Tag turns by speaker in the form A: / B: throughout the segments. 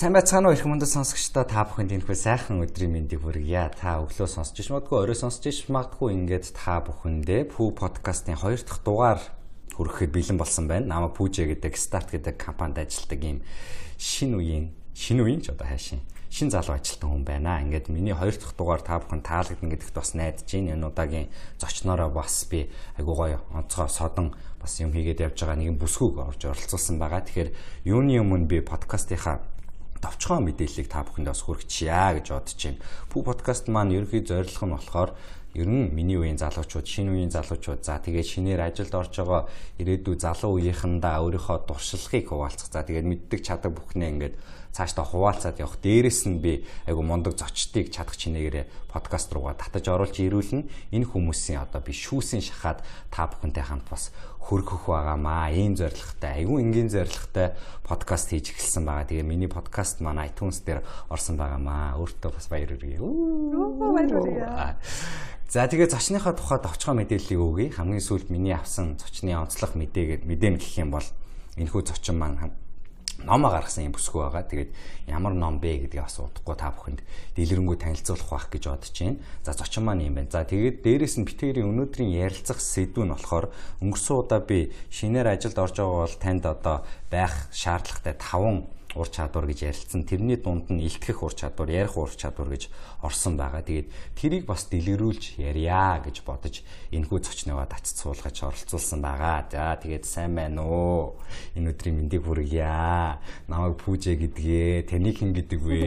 A: Сайн байцгаана уу их мөндөд сонсогчдоо та бүхэнд энэ хүү сайхан өдрийн мэндийг хүргье. Та өглөө сонсож иш магадгүй орой сонсож иш магадгүй ингээд та бүхэндээ Пүү подкастын 2 дахь дугаар хүрэхэд бэлэн болсон байна. Намаа Пүүжэ гэдэг Start гэдэг компанид ажилладаг ийм шин үеийн шин үеийн ч одоо хайшин шин залуу ажилтан хүн байна. Ингээд миний 2 дахь дугаар та бүхэн таалагдана гэдэгт бас найдаж байна. Энэ удаагийн зочноороо бас би айгуу гоё онцгой содон бас юм хийгээд явж байгаа нэгэн бүсгүйг орж оролцуулсан байгаа. Тэгэхээр юуны өмнө би подкастынхаа товчхон мэдээллийг та бүхэнд бас хүргэчихъя гэж бодож байна. Пүү подкаст маань ерөнхий зорилго нь болохоор ер нь миний үеийн залуучууд, шинэ үеийн залуучууд за тэгээд шинээр ажилд орж байгаа ирээдүй залуу үеийнхэндээ өөрийнхөө дуршлагыг хуваалцах. За тэгээд мэддэг чадах бүхнээ ингээд цаашдаа хуваалцаад явах. Дээрээс нь би айгу мундаг зочдыг чадах чинээгээрээ подкаст руугаа татаж оруулж ирүүлнэ. Энэ хүмүүсийн одоо би шүүсийн шахаад та бүхэнтэй хамт бас хөргөх байгаамаа. Ийм зорилготой, айгу энгийн зорилготой подкаст хийж эхэлсэн байгаа. Тэгээ миний подкаст маань iTunes дээр орсон байгаамаа. Өөртөө бас баяр хүргэе.
B: Баяр хүргэе.
A: За тэгээ зочныхоо тухайд очихоо мэдээллийг өгье. Хамгийн сүүлд миний авсан зочны онцлог мэдээгээд мэдээн гэх юм бол энэхүү зочин маань номоо гаргасан юм бүсгүй байгаа. Тэгээд ямар ном бэ гэдгийг асуудахгүй та бүхэнд дэлгэрэнгүй танилцуулах байх гэж бодож байна. За зочин маань юм байна. За тэгээд дээрэс нь битэрийн өнөөдрийн ярилцах сэдв нь болохоор өнгөрсөн удаа би шинээр ажилд орж байгаа бол танд одоо байх шаардлагатай 5 ур чадвар гэж ярилцсан. Тэрний дунд нь илтгэх ур чадвар, ярих ур чадвар гэж орсон байгаа. Тэгээд тэрийг бас дэлгэрүүлж ярья гэж бодож энэхүү зочныгоо татц суулгаж оролцуулсан байгаа. За тэгээд сайн байна уу? Энэ өдрийн мэндийг хүргье. Намайг Пүүжэ гэдгээ. Таныг хэн гэдэг вэ?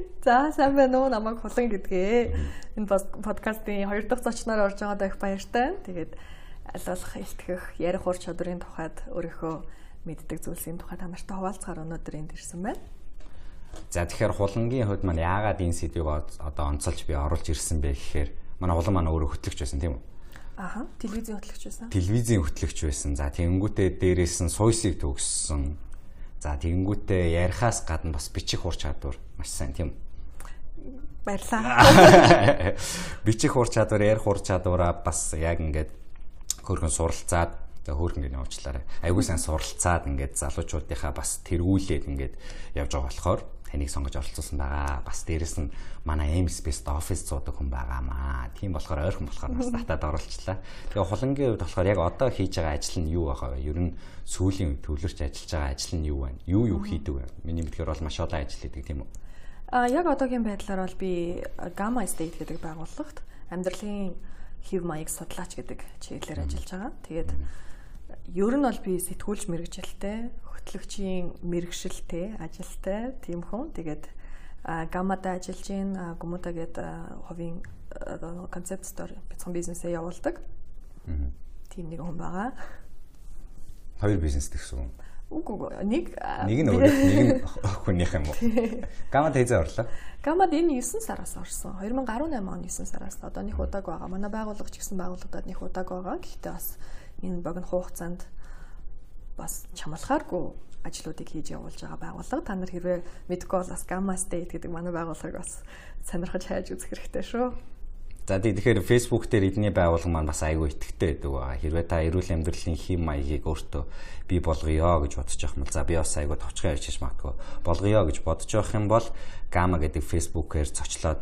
B: За сайн байна уу? Намайг Хулан гэдгээ. Энэ подкастын хоёр дахь зочноор орж байгаадаа их баяртай. Тэгээд аль болох илтгэх, ярих ур чадварын тухайд өөрийнхөө мэддэг зүйлсийн тухай та нартай хуваалцахаар өнөөдөр энд ирсэн байна.
A: За тэгэхээр хулангийн хувьд маань яагаад энэ сэдвийг одоо онцолж би оруулж ирсэн бэ гэхээр манай хулан маань өөрөө хөтлөгч байсан тийм үү?
B: Аха, телевизийн хөтлөгч байсан.
A: Телевизийн хөтлөгч байсан. За тэгэнгүүтээ дээрээс нь суйсыг төгссөн. За тэгэнгүүтээ ярихаас гадна бас бичих ур чадвар маш сайн тийм үү?
B: Баярлаа.
A: Бичих ур чадвар, ярих ур чадвараа бас яг ингээд хөргөн суралцаад За хөөрхөн гин явуулчлаарай. Айгуу сайн суралцаад ингээд залуучуудынхаа бас тэргүүлээд ингээд явж байгаа болохоор таныг сонгож оролцуулсан байгаа. Бас дээрэс нь манай M Space office зуудаг хүн байгаамаа. Тийм болохоор ойрхон болохоор бас татаад оруулчлаа. Тэгээ хулангийн хувьд болохоор яг одоо хийж байгаа ажил нь юу байгаа вэ? Ер нь сүүлийн төвлөрч ажиллаж байгаа ажил нь юу вэ? Юу юу хийдэг вэ? Миний мэдгээр бол маш олон ажил хийдэг тийм үү?
B: А яг одоогийн байдлаар бол би Gamma State гэдэг байгууллагт амьдралын хэв маяг судлаач гэдэг чиглэлээр ажиллаж байгаа. Тэгээд mm -hmm ер нь бол би сэтгүүлч мэрэгжилтэй, хөтлөгчийн мэрэгшилтэй, ажилтай тийм хүн. Тэгээд гаммада ажиллаж гин гүмүта гээд хувийн концепт стор бяцхан бизнесээ явуулдаг. Тийм нэг хүн байгаа.
A: Хоёр бизнес гэсэн.
B: Үгүй нэг
A: нэг нь өөрөө нэг нь хүнийх юм уу? Гаммад хэзээ орлоо?
B: Гаммад энэ 9 сараас орсон. 2018 оны 9 сараас одоо нэг удааг байгаа. Манай байгууллага ч гэсэн байгууллагад нэг удааг байгаа. Гэхдээ бас энэ богино хугацаанд бас чамлахааргүй ажлуудыг хийж явуулж байгаа байгууллага. Та нар хэрвээ мэдгүй бол бас Gamma State гэдэг манай байгууллагыг бас сонирхож хайж үзэх хэрэгтэй шүү.
A: За тэгэхээр Facebook дээр эдний байгууллага маань бас айгүй итгэвтэй байдаг байгаа. Хэрвээ та эрүүл амьдралын хэм маягийг өөртөө бий болгоё гэж бодож явах юм бол за би бас айгүй товчхон ярьж чиж магадгүй болгоё гэж бодож явах юм бол Gamma гэдэг Facebook-ээр цочлоод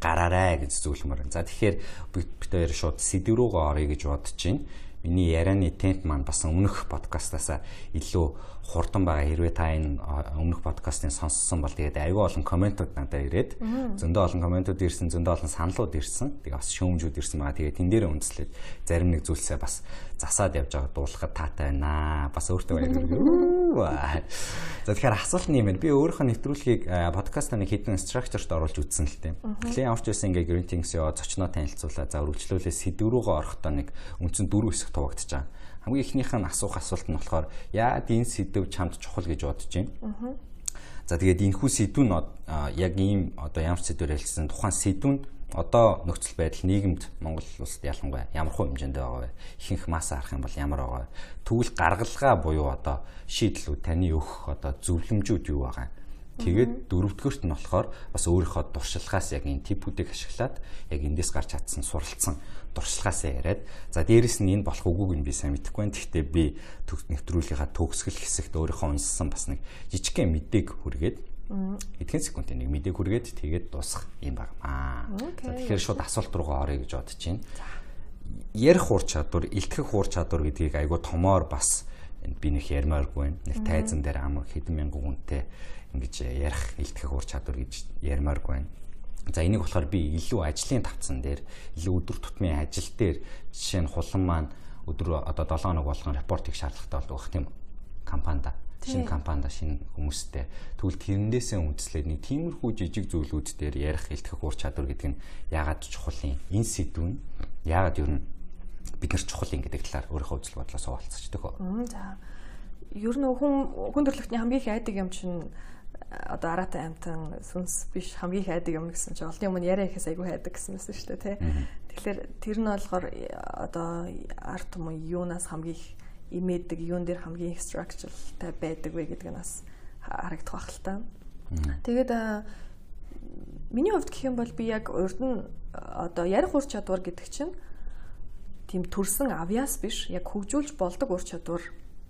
A: гараарай гэж зөвлөмөр. За тэгэхээр бид хоёр шууд сэдв рүүгээ оръё гэж бодож байна миний ярианы темп маань бас өмнөх подкастаасаа илүү хурдан байгаа. Хэрвээ та энэ өмнөх подкастыг сонссон бол тэгээд аюул олон комментууд надад ирээд зөндөө олон комментууд ирсэн, зөндөө олон саналууд ирсэн. Тэгээд бас шүүмжүүд ирсэн байгаа. Тэгээд тэн дээр үндэслээд зарим нэг зүйлсээ бас засаад явж байгаа дуулахад таатай байна. Бас өөртөө баяр. За тэгэхээр асуулт нь юм байна. Би өөрийнхөө нэвтрүүлгийг подкастаа нэг хідэн structure-т оруулж үтсэн л тийм. Клиент авч байсан ингээ greetings ёо зочноо танилцуулаад за үргэлжлүүлээ сэдв рүүгээ орохдоо нэг үндсэн дөрөв хэсэг туваагдчихж байгаа хамгийн ихнийх нь асуух асуулт нь болохоор яад энэ сэдв чамд чухал гэж бодож байна. За тэгээд энэхүү сэдв нь яг ийм одоо ямар сэдвээр хэлсэн тухайн сэдв нь одоо нөхцөл байдал нийгэмд Монгол улсад ялангуяа ямар хөө хэмжээнд байгаа вэ? Ихэнх масс харах юм бол ямар байгаа вэ? Тэгвэл гаргалгаа буюу одоо шийдлүүд таны өгөх одоо зөвлөмжүүд юу байгаа? Тэгээд дөрөвдүгürt нь болохоор бас өөрийнхөө дуршилгаас яг энэ типүүдийг ашиглаад яг эндээс гарч чадсан суралцсан дуршилгаасаа яриад за дээрэс нь энэ болох үгүйг нь би сайн мэдэхгүй байна. Гэхдээ би нэвтрүүлгийнхаа төгсгөл хэсэгт өөрийнхөө унссан бас нэг жижигхэн мэдээг хүргээд эдгээр секундын нэг мэдээг хүргээд тэгээд дуусах юм байна. За тэгэхээр шууд асуулт руугаа орё гэж бодож байна. Ярих ур чадвар, илтгэх ур чадвар гэдгийг айгүй томоор бас би нэг ярмааргүй байна. Нэг тайзан дээр амар хэдэн мянган хүнтэй ингэж ярих илтгэх ур чадвар гэж ярмааргүй байна. За энийг болохоор би илүү ажлын тавцан дээр илүү өдөр тутмын ажил дээр жишээ нь хулан маань өдөр одоо 7 хоног болгон репорт хийх шаардлагатай болдог байх тийм компанид шинэ компанид шинэ хүмүүстэй. Тэгвэл тэрнээсээ үндэслээд нэг тиймэрхүү жижиг зүйлүүд дээр ярих илтгэх ур чадвар гэдэг нь яагаад чухал юм? Энэ сэдв нь яагаад ер нь бид нар чухал юм гэдэг талаар өөрийнхөө үзэл бодлоос хуваалцчихдаг хөө.
B: За. Ер нь хүн хүн төрлөختний хамгийн их айдаг юм чинь одоо араатай амтан сүнс биш хамгийн их айдаг юм гэсэн чинь олдын өмнө яриа ихээс айгүй хайдаг гэсэн байсан шүү дээ тий. Тэгэхээр тэр нь болохоор одоо арт юм юунаас хамгийн их имээдэг юун дээр хамгийн их structural-тай байдаг вэ гэдэг нь бас харагдах байх л та. Тэгээд миний хувьд гэх юм бол би яг урд нь одоо ярих ур чадвар гэдэг чинь тийм төрсэн авьяас биш яг хөгжүүлж болдог ур чадвар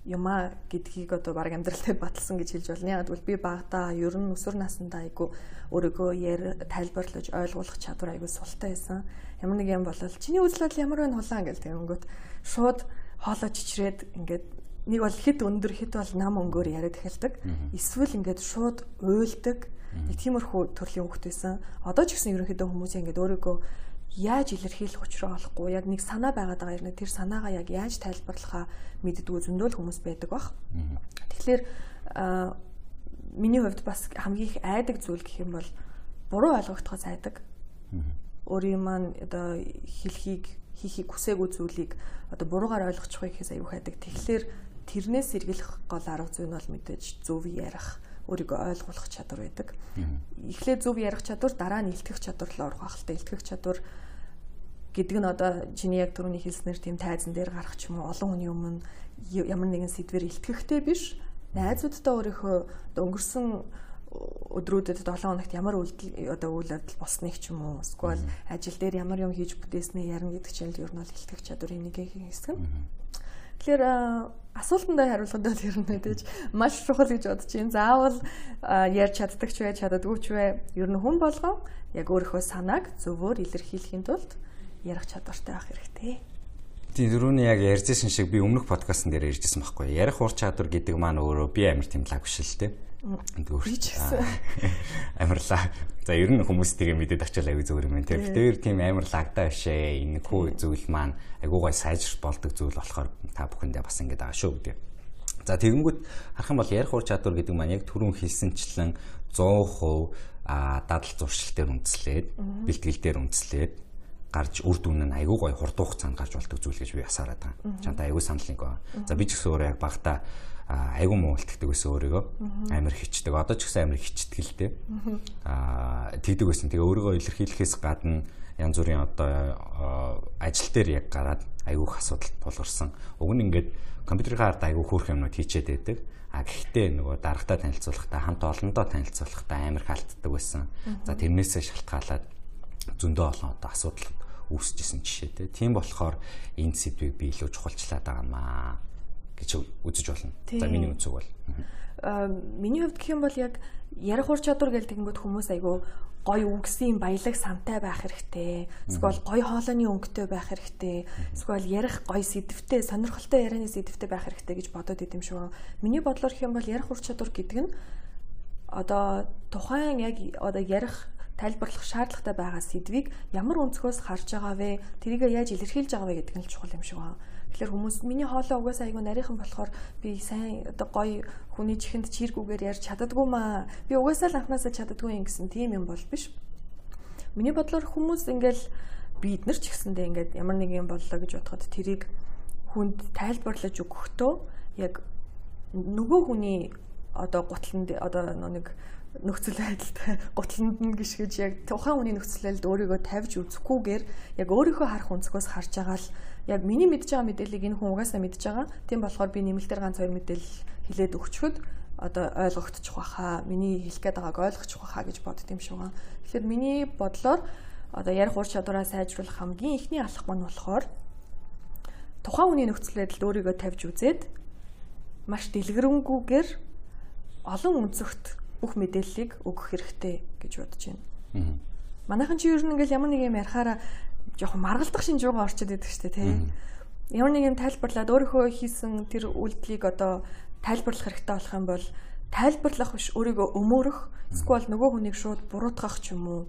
B: юмаа гэдгийг одоо баг амьдралтай баталсан гэж хэлж болно. Яг гэвэл би багада ер нь өсвөр насндаа айгу өөрийгөө яар тайлбарлаж ойлгуулах чадвар айгу султай байсан. Ямар нэг юм болол чиний үзэл бодол ямар байна хулаан гэл тэгэнгүүт шууд хоолоо чичрээд ингээд нэг бол хит өндөр хит бол нам өнгөөр яриад эхэлдэг. Эсвэл ингээд шууд уйлдаг. Нэг тиймэрхүү төрлийн хөвгт байсан. Одоо ч гэсэн ерөнхийдөө хүмүүс ингээд өөрийгөө яаж илэрхийлэх учраа олохгүй яг нэг санаа байгаад байгаа юм. Тэр санаагаа яг яаж тайлбарлахаа мэддгүү зөндөл хүмүүс байдаг бах. Тэгэхээр миний хувьд бас хамгийн их айдаг зүйл гэх юм бол буруу ойлгогдохоос айдаг. Өөрийн маань одоо хэлхийг хийхийг хүсээгүй зүйлийг одоо буруугаар ойлгочихгүй гэхээс аюух хайдаг. Тэгэхээр тэрнээс сэргийлэх гол арга зүй нь бол мэдээж зөв ярих өөрийгөө ойлгуулах чадвар байдаг. Эхлээд зөв ярих чадвар, дараа нь илтгэх чадвар руу орох ахaltaа илтгэх чадвар гэдэг нь одоо чиний яг түрүүний хэлснээр тийм тайзан дээр гарах ч юм уу олон хүний өмнө ямар нэгэн сэдвэр илтгэхтэй биш найзуудтай өөрийнхөө өнгөрсөн өдрүүдэд 7 хоногт ямар үйлдэл одоо үйл явдал болсныг ч юм уу эсвэл ажил дээр ямар юм хийж бүтээснээ ярина гэдэг чинь л ер нь бол илтгэх чадварын нэг хэсэг нь. Тэгэхээр асуултандаа хариулахад тэр нь мэдээж маш чухал гэж бодож байна. Заавал ярьж чаддаг ч вэ, чаддаггүй ч вэ? Ер нь хүн болгон яг өөрийнхөө санааг зөвөр илэрхийлэхийн тулд ярих чадвартай байх хэрэгтэй.
A: Тийм дөрөвний яг ярьжсэн шиг би өмнөх подкастн дээр ярьжсэн байхгүй. Ярих ур чадвар гэдэг маань өөрөө би амар тийм лаг биш л те. Амарлаа. За ер нь хүмүүс тэгээ мэдээд очил аягүй зүгээр юм байна те. Тэр тийм амар лагдаа бишээ. Энэ хүү зүйл маань айгуугай сайжралт болдог зүйл болохоор та бүхэндээ бас ингэж байгаа шүү гэдэг. За тэгэнгүүт харах юм бол ярих ур чадвар гэдэг маань яг түрүүн хэлсэнчлэн 100% а дадал зуршил дээр үндэслээд бэлтгэл дээр үндэслээд гарч үр дүн нь айгүй гоё хурд хугацаанд гарч болдог зүйл гэж би асаарад байгаа. Чанта айгүй санал нэг байна. За би ч гэсэн өөрөө яг багтаа айгүй муу үлддэг байсан өөрийгөө. Амар хичдэг. Одоо ч гэсэн амар хичдэг л дээ. Аа тэгдэг байсан. Тэгээ өөрийгөө илэрхийлэхээс гадна янз бүрийн одоо ажил дээр яг гараад айгүйх асуудал тулгарсан. Уг нь ингээд компьютерийн хард айгүй хөөрх юмнууд хийчээд байдаг. А гэхдээ нөгөө дарагтаа танилцуулахдаа хамт олондоо танилцуулахдаа амар хаалтдаг байсан. За тэрнээсээ шалтгаалаад зөндөө олон одоо асуудал үүсчихсэн жишээтэй. Тийм болохоор энэ сэдвийг би илүү чухалчлаад байгаа маа гэж үзэж болно. За миний үнцэг бол.
B: Аа миний хувьд гэх юм бол яг ярих ур чадвар гэдэг тэгэнгүүт хүмүүс айгүй гой үгсийн баялаг самтай байх хэрэгтэй. Эсвэл гой хоолойны өнгөтэй байх хэрэгтэй. Эсвэл ярих гой сэдвтэй, сонирхолтой ярианы сэдвтэй байх хэрэгтэй гэж бодоод идэм шүү. Миний бодлоор гэх юм бол ярих ур чадвар гэдэг нь одоо тухайн яг одоо ярих тайлбарлах шаардлагатай байгаа сэдвийг ямар өнцгөөс харж байгаа вэ? Тэрийг яаж илэрхийлж байгаа вэ гэдэг нь чухал юм шиг байна. Тэгэхээр хүмүүс миний хоолой угаасаа айгүй нарийнхан болохоор би сайн одоо гоё хүний чихэнд чиргүүгээр ярьж чаддгүй маа. Би угаасаа л анханасаа чаддгүй юм гэсэн тийм юм бол биш. Миний бодлоор хүмүүс ингээл бид нар ч гэсэндээ ингээд ямар нэг юм боллоо гэж бодоход тэрийг хүнд тайлбарлаж өгөхдөө яг нөгөө хүний одоо гутланд одоо нэг нөхцөл байдалтай гутланд нь гიშгэж яг тухайн хүний нөхцөл байдалд өөрийгөө тавьж үзэхгүйгээр яг өөрийнхөө харах өнцгөөс харж байгаа л яг миний мэдж байгаа мэдээллийг энэ хүн угаасаа мэдж байгаа. Тийм болохоор би нэмэлтээр ганц хоёр мэдээлэл хилээд өгчхөд одоо ойлгогдчих واخа миний хэлэх гээд байгааг ойлгочих واخа гэж бодд юм шиг байна. Тэгэхээр миний бодлоор одоо ярих ур чадвараа сайжруулах хамгийн ихний алах мань болохоор тухайн хүний нөхцөл байдалд өөрийгөө тавьж үзээд маш дэлгэрэнгүйгээр олон өнцөгт бүх мэдээллийг өгөх хэрэгтэй гэж бодож байна. Манайхан чи ер нь ингээл ямар нэг юм ярихаараа жоохон маргалдах шинж руугаа орчод идэг штэ тий. Ямар нэг юм тайлбарлаад өөрийнхөө хийсэн тэр үйлдэлийг одоо тайлбарлах хэрэгтэй болох юм бол тайлбарлах биш өөрийгөө өмөөрөх эсвэл нөгөө хүнийг шууд буруутгах ч юм уу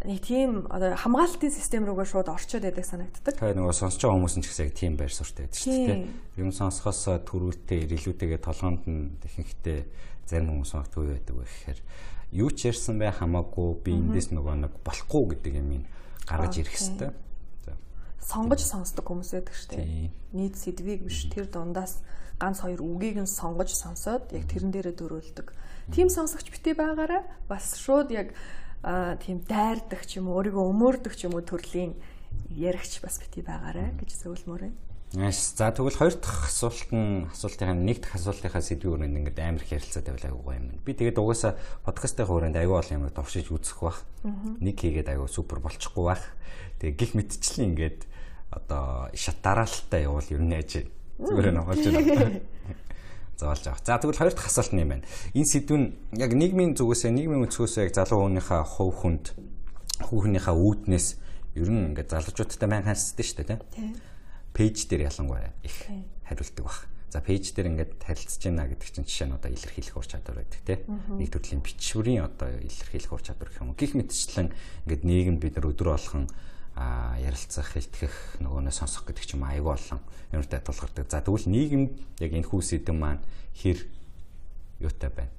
B: нэг тийм одоо хамгаалтын систем рүүгээ шууд орчод байдаг санагддаг.
A: Тэгээ нөгөө сонсож байгаа хүмүүс нь ч гэсэн яг тийм байр суурьтай байдаг шүү дээ. Юм сонсохоос төрүүлтэй ирэлүүдтэйгээ толгоонд нь ихэнхдээ зарим хүмүүс магадгүй байдаг вэ гэхээр юу ч ярьсан бай хамаагүй би эндээс нөгөө нэг болохгүй гэдэг юм ин гаргаж ирэх хэвээр.
B: Сонгож сонсдог хүмүүс байдаг шүү дээ. Нийт сэдвийг биш тэр дундаас ганц хоёр үгийг нь сонгож сонсоод яг тэрэн дээрээ дөрөөлдөг. Тим сонсогч битээ байгаараа бас шууд яг тийм дайрдаг ч юм уу өөрийгөө өмөрдөг ч юм уу төрлийн яригч бас бити байгаарэ гэж зөвлөмөр байна.
A: Яс. За тэгвэл хоёр дахь асуулт нь асуултынхаа нэг дахь асуултынхаа сэдвийн өрөөнд ингээд амар их ярилцаад байвал айгуу юм. Би тэгээд угаасаа подкастын хүрээнд айгуу бол юм товшиж үзэх бах. Нэг хийгээд айгуу супер болчихгүй бах. Тэгээд гих мэдчлэн ингээд одоо шат дараалттай явуул ер нь яаж зүгээр болж байна. заалж авах. За тэгвэл хоёр дахь асуулт нь юм байна. Энэ сэдв нь яг нийгмийн зүгээс нийгмийн өнцгөөс яг залуу хүнийхээ хувь хүнд хүүхнийхээ үүднээс ер нь ингээд залуучуудтай мэн харьцдаг шүү дээ тийм. Пэйж дээр ялангуяа их хариулдаг баг. За пэйж дээр ингээд харилцаж байна гэдэг чинь жишээ нь одоо илэрхийлэх ур чадвар байдаг тийм. Нэг төрлийн бичвэрийн одоо илэрхийлэх ур чадвар гэх юм. Гэх мэтчлэн ингээд нийгэмд бид нар өдрө болгон а ярилцах, хэлтгэх, нөгөөнөө сонсох гэдэг ч юм аягүй болон юмтай тулгардаг. За тэгвэл нийгэмд яг энэ хүү сэдэн маань хэр юутай байна?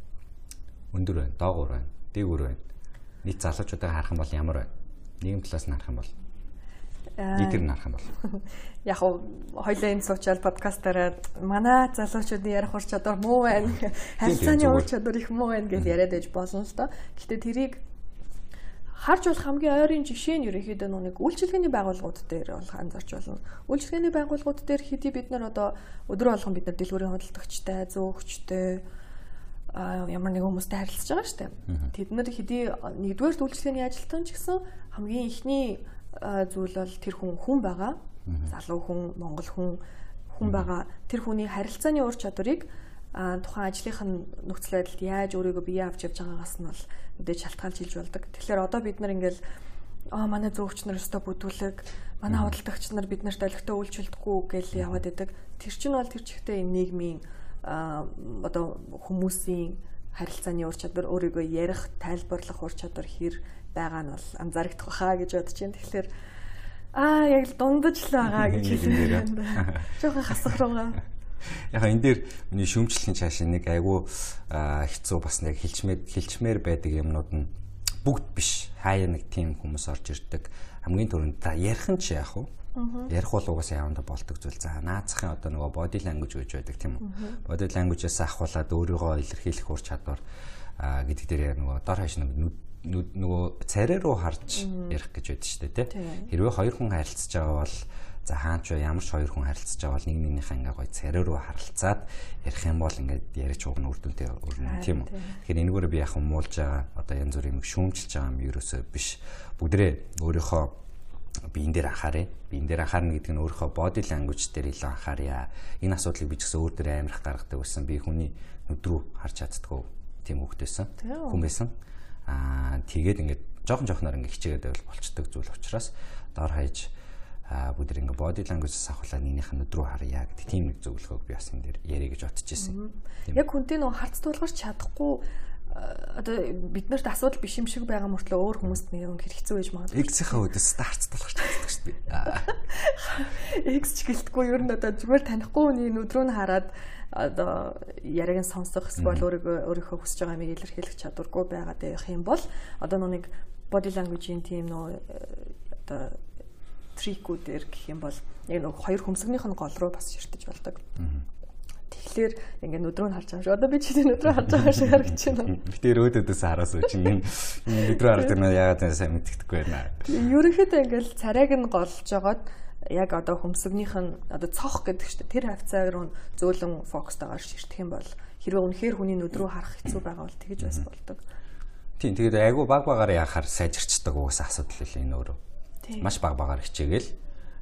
A: Өндөр байна, доогуур байна, дээгүүр байна. Нийт залуучуудаа харах юм бол ямар байна? Нийгэм талаас нь харах юм бол нийтэр нь харах юм бол
B: яг хоёлаа энэ суучаал подкастаараа манай залуучуудын ярих ур чадвар муу байна. Харилцааны ур чадвар их муу байна гэж яриад байж болно л доо. Гэтэ тэрийг харж болох хамгийн ойрын жишээ нь ерөнхийдөө нүг үйлчилгээний байгууллагууд дээр бол анзаарч болно. Үйлчилгээний байгууллагууд дээр хэдий бид нар одоо өдрө болгон бид нар дэлгүүрийн худалдагчтай, зөөгчтэй а ямар нэгэн хүмүүстэй харилцаж байгаа шүү дээ. Тэд нар хэдий нэгдүгээр үйлчилгээний ажилтан ч гэсэн хамгийн ихний зүйл бол тэр хүн хүн байгаа. Залуу хүн, монгол хүн хүн байгаа. Тэр хүний харилцааны ур чадварыг тухайн ажлынх нь нөхцөл байдалд яаж өөрийгөө бие авч явж байгаагаас нь бол мэдээж шалтгаалж илж болдог. Тэгэхээр одоо бид нар ингээл аа манай зөөгч нар өстой бүдүүлэг, манай худалдагч нар бид нарт олигтой үйлчлэхгүй гэж яваад байдаг. Тэр чинь бол тэр чигтээ энэ нийгмийн одоо хүмүүсийн харилцааны ур чадвар өөрийгөө ярих, тайлбарлах ур чадвар хэр байгаа нь бол анзаарэгдэх баха гэж бодож байна. Тэгэхээр аа яг л дундаж л байгаа гэж хэлсэн. Жохон хасах руугаа
A: яг энэ дээр миний шүүмжлэлийн цааш нэг айгүй хэцүү бас нэг хилчмээр хилчмээр байдаг юмнууд нь бүгд биш. Хаяа нэг тийм хүмүүс орж ирдэг. Хамгийн түрүүнд та ярих нь ч яах вэ? Ярих бол угаасаа яванда болдог зүйл. За наацхийн одоо нөгөө body language гэж байдаг тийм үү? Body language-аас ахуулаад өөрийгөө илэрхийлэх ур чадвар гэдэг дээр нөгөө дор хаяш нэг нөгөө царай руу харж ярих гэж байдаг шүү дээ тий. Хэрвээ хоёр хүн харилцаж байгаа бол За хаач ямар ч хоёр хүн харилцаж байгаа бол нэг нэгнийхээ ингээ гоё царай руу харалцаад ярих юм бол ингээд яриач уг нь үр дүнтэй өрнө тийм үү. Тэгэхээр энэгээр би яг муулж байгаа одоо янз бүрийн юм шүүмжилж байгаа юм ерөөсөө биш. Бүгдрээ өөрийнхөө биен дээр анхаарай. Биен дээр анхаарна гэдэг нь өөрийнхөө body language дээр илүү анхаарья. Энэ асуудлыг би ч гэсэн өөр дээр амирах гаргадаг байсан. Би хүний нүд рүү харж чаддгүй тийм хөвгтэйсэн. Хүн байсан. Аа тэгээд ингээд жоохон жоохноор ингээд хичээгээд байвал болцдог зүйл учраас дор хаяж бүгд ингээ body language-с авахлаа нэгнийх нь өдрөө харъя гэдэг тийм нэг зөвлөгөөг би бас энэ дээр яриа гэж бодож ирсэн.
B: Яг хүнтэй нөө харц тулгарч чадахгүй одоо бид нарт асуудал биш юм шиг байгаа мөртлөө өөр хүмүүст нэг юм хэрэгцүү байж магадгүй.
A: X-ийнхаа үдээс старц тулгарч чаддаг шүү
B: дээ. X ч гэлтгүй ер нь одоо зүгээр танихгүй хүний өдрөө нь хараад одоо яриаг нь сонсох эсвэл өөрийгөө өөрийнхөө хүсэж байгаа юмыг илэрхийлэх чадваргүй байгаад байх юм бол одоо нэг body language-ийн тийм нөө одоо трикүүдээр гэх юм бол яг нэг хоёр хөмсгнийх нь гол руу бас ширтэж болдог. Тэгэхээр ингээд өдрөө нь харж байгаа шүү. Одоо би чи өдрөө харж байгаа шиг харагдаж байна.
A: Гэтэр өөдөөдөөс хараас үуч энэ өдрөө харж байгаа яагаад сайн мэддэхгүй байна.
B: Ерөнхийдөө ингээд царайг нь голж жагаад яг одоо хөмсгнийх нь одоо цох гэдэг чинь тэр хавцаа руу зөөлөн фокустайгаар ширтэх юм бол хэрвээ үнэхээр хүний нүд рүү харах хэцүү байгаа бол тэгж бас болдог.
A: Тийм тэгээд айгүй баг багаар яхаар сайжирчдаг угсаа асуудал л энэ өөрөө. Маш баг багаар хичээгээл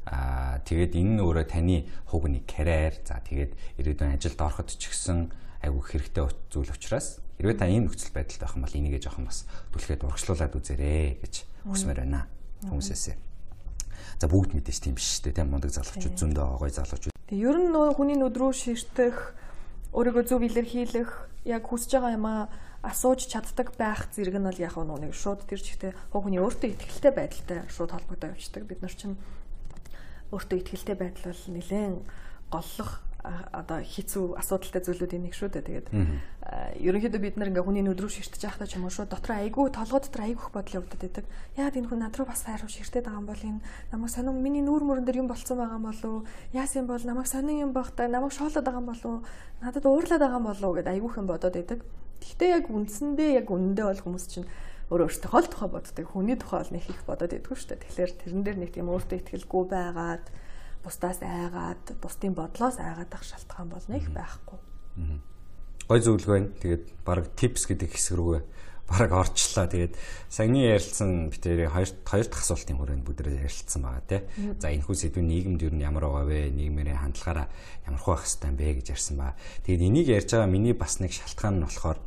A: аа тэгээд энэ өөрөө таны хугны карьер за тэгээд ирээдүйн ажилд ороход ч гэсэн айгүй хэрэгтэй зүйл учраас хэрвээ та ийм нөхцөл байдалд байх юм бол энийгээ жоохон бас түлхээд урагшлуулад үзээрэй гэж хүсмээр байна хүмүүсээсээ. За бүгд мэдээж тийм биш шүү дээ тийм мундаг залуучууд зөндөө гоё залуучууд.
B: Тэгээ ер нь нөө хүний нүд рүү ширтэх өөрийгөө зөв илэрхийлэх яг хүсэж байгаа юмаа асууж чаддаг байх зэрэг нь бол яг нэг шууд тэр чигтээ хог хүний өөртөө ихтэй байдалтай шууд холбогдоо явчихдаг. Бид нар чинь өөртөө ихтэй байдал бол нэлээд голлох одоо хэцүү асуудалтай зүйлүүдийн нэг шүү дээ. Тэгээд ерөнхийдөө бид нар ингээ хүний нүд рүү ширтэж байхдаа ч юм уу шүү дотроо айгүй толгой дотор айгүйх бодол явагдаад байдаг. Яагаад энэ хүн над руу бас хайруу ширтээд байгаа юм бол энэ намайг сонин миний нүүр мөрөн дээр юм болцсон байгаа юм болов уу? Яасан бол намайг сонин юм багтаа намайг шоолоод байгаа юм болов уу? Надад уурлаад байгаа юм болов уу гэдээ айгүйх юм бодоод байдаг. Гэхдээ яг үндсэндээ яг үнэндээ бол хүмүүс чинь өөр өөртөө хол тухай боддог. Хүний тухай бол нэг их бодоод идэггүй шүү дээ. Тэгэхээр тэрэн дээр нэг тийм өөртөө ихтгэлгүй байгаад бусдаас айгаад, бусдын бодлоос айгаад ах шалтгаан болно их байхгүй.
A: Гой зөвлөгөө байна. Тэгээд баг tips гэдэг хэсэг рүүгээ баг орчлоо. Тэгээд саяны ярилцсан битэрийн хоёр хоёр дахь асуултын хүрээнд бүдрээ ярилцсан байгаа тий. За энэ хүү сэдвүүн нийгэмд юу ямар байгаа вэ? Нийгмийн хандлагаараа ямар байх хэвээр бэ гэж ярьсан ба. Тэгээд энийг ярьж байгаа миний бас нэг шалтгаан нь болохоор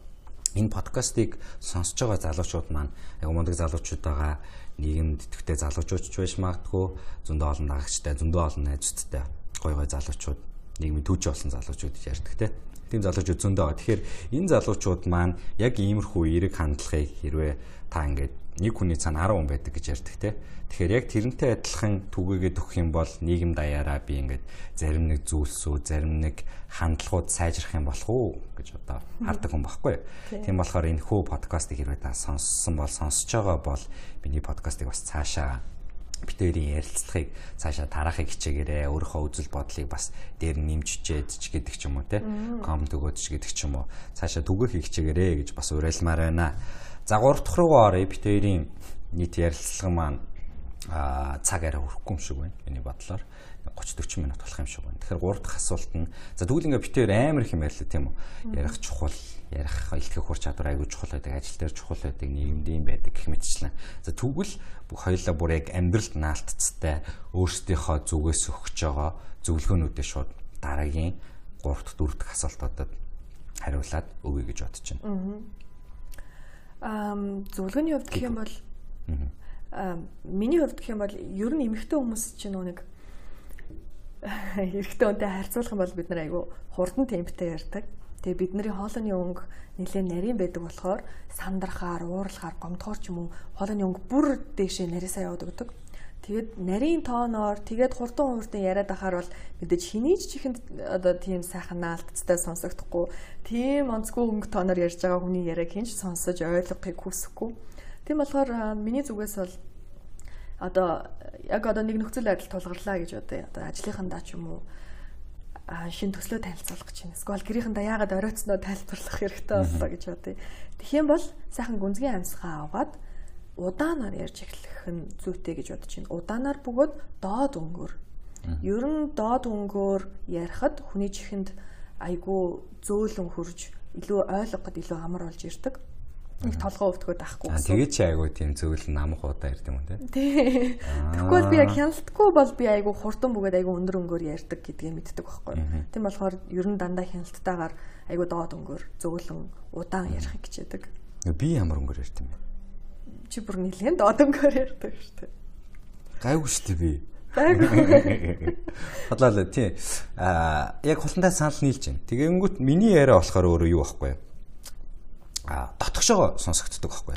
A: энэ подкастыг сонсож байгаа залуучууд маань яг мундаг залуучууд байгаа нийгэмд идэвхтэй залуучууд ч байж магадгүй зөндөө олон дагагчтай зөндөө олон найзуудтай гой гой залуучууд нийгмийн түүж болсон залуучууд ярьдаг те тийм залуучууд зөндөө байгаа. Тэгэхээр энэ залуучууд маань яг иймэрхүү эерэг хандлагыг хэрвээ та ингээд нэг хүний цаана 10 хүн байдаг гэж ярьдаг те. Тэгэхээр яг тэрнтэй адилхан түгээгээд өгөх юм бол нийгэм даяараа би ингээд зарим нэг зүйлсүү, зарим нэг хандлагууд сайжрах юм болох уу гэж одоо хардаг хүн баггүй. Тийм болохоор энэ хөө подкастыг хэрвээ та сонссон бол сонсож байгаа бол миний подкастыг бас цаашаа битэрийн ярилцлагыг цаашаа тараахыг хичээгээрээ өөрийнхөө үзэл бодлыг бас дээр нэмжчээд ч гэдэг ч юм уу те коммент өгөөд ч гэдэг ч юм уу цаашаа түгээх хичээгээрээ гэж бас уриалмаар байна. За 3 дахь руугаа оръё битэрийн нийт ярилцлага маань цаг арай хүрэхгүй юм шиг байна. Миний бодлоор 30 40 минут болох юм шиг байна. Тэгэхээр 3 дахь асуулт нь за тэгвэл ингээ битээр амар их юм ярьлаа тийм үү? Ярих чухал, ярих илтгэх хур чадвар аягүй чухал байдаг, ажил дээр чухал байдаг, нийгэмд юм байдаг гэх мэтчлэн. За тэгвэл хоёулаа бүр яг амьдралд наалтцтай өөрсдийнхөө зүгээс өгч байгаа зөвлөгөөнүүдээ шууд дараагийн 3 дахь 4 дахь асуултуудад хариулаад өгье гэж бодож байна.
B: Зөвлөгөөний хувьд гэх юм бол аа миний хувьд гэх юм бол ер нь эмэгтэй хүмүүс чинь нэг эрэгтэй хүнтэй харьцуулах юм бол бид нар айгүй хурдан темптэй ярьдаг. Тэгээ бидний хоолойны өнгө нэлээд нарийн байдаг болохоор сандрахаар, уурлахаар, гомдохоор ч юм уу хоолойны өнгө бүр дээшээ нарийсаа яваад Тэгээд нарийн тооноор тэгээд хурдан хурдан яриад ахаар бол мэдээж хинийч чихэнд одоо тийм сайхан наалтцтай сонсогдохгүй тийм онцгүй өнгө тооноор ярьж байгаа хүний яриаг хинч сонсож ойлгохыг хүсэхгүй. Тийм болохоор миний зүгээс бол одоо яг одоо нэг нөхцөл байдал тулгарлаа гэж одоо одоо ажлынхандаа ч юм уу шин төслөө танилцуулах гэж байна. Эсвэл гэрийнхэндээ яагаад оройтсноо тайлбарлах хэрэгтэй боллоо гэж бодъё. Тэгэх юм бол сайхан гүнзгий амьсгаа аваад удаанаар ярьж эхлэх нь зүйтэй гэж бодож байна. Удаанаар бөгөөд доод өнгөөр. Ер нь доод өнгөөр ярихад хүний чихэнд айгүй зөөлөн хурж илүү ойлгоход илүү амар болж ирдэг. Нэг толгоо өвтгöd ахгүй.
A: Тэгээ чи айгүй тийм зөөлөн намх удаа ярьд юм.
B: Тий. Тэгвэл би яг хяналтгүй бол би айгүй хурдан бөгөөд айгүй өндөр өнгөөр ярьдаг гэдгийг мэддэг байхгүй. Тийм болохоор ер нь дандаа хяналттайгаар айгүй доод өнгөөр зөөлөн удаан ярих хичээдэг.
A: Би ямар өнгөөр ярьд юм бэ?
B: Чи бүр нэлээд одонгоор ярьдаг шүү дээ.
A: Гайгүй шүү дээ би. Гайгүй. Хотлоо тий. Аа яг хултантай санал нийлж байна. Тэгэнгүүт миний яриа болохоор өөрөө юу байхгүй юу? а дотгошоо сонсогддог байхгүй.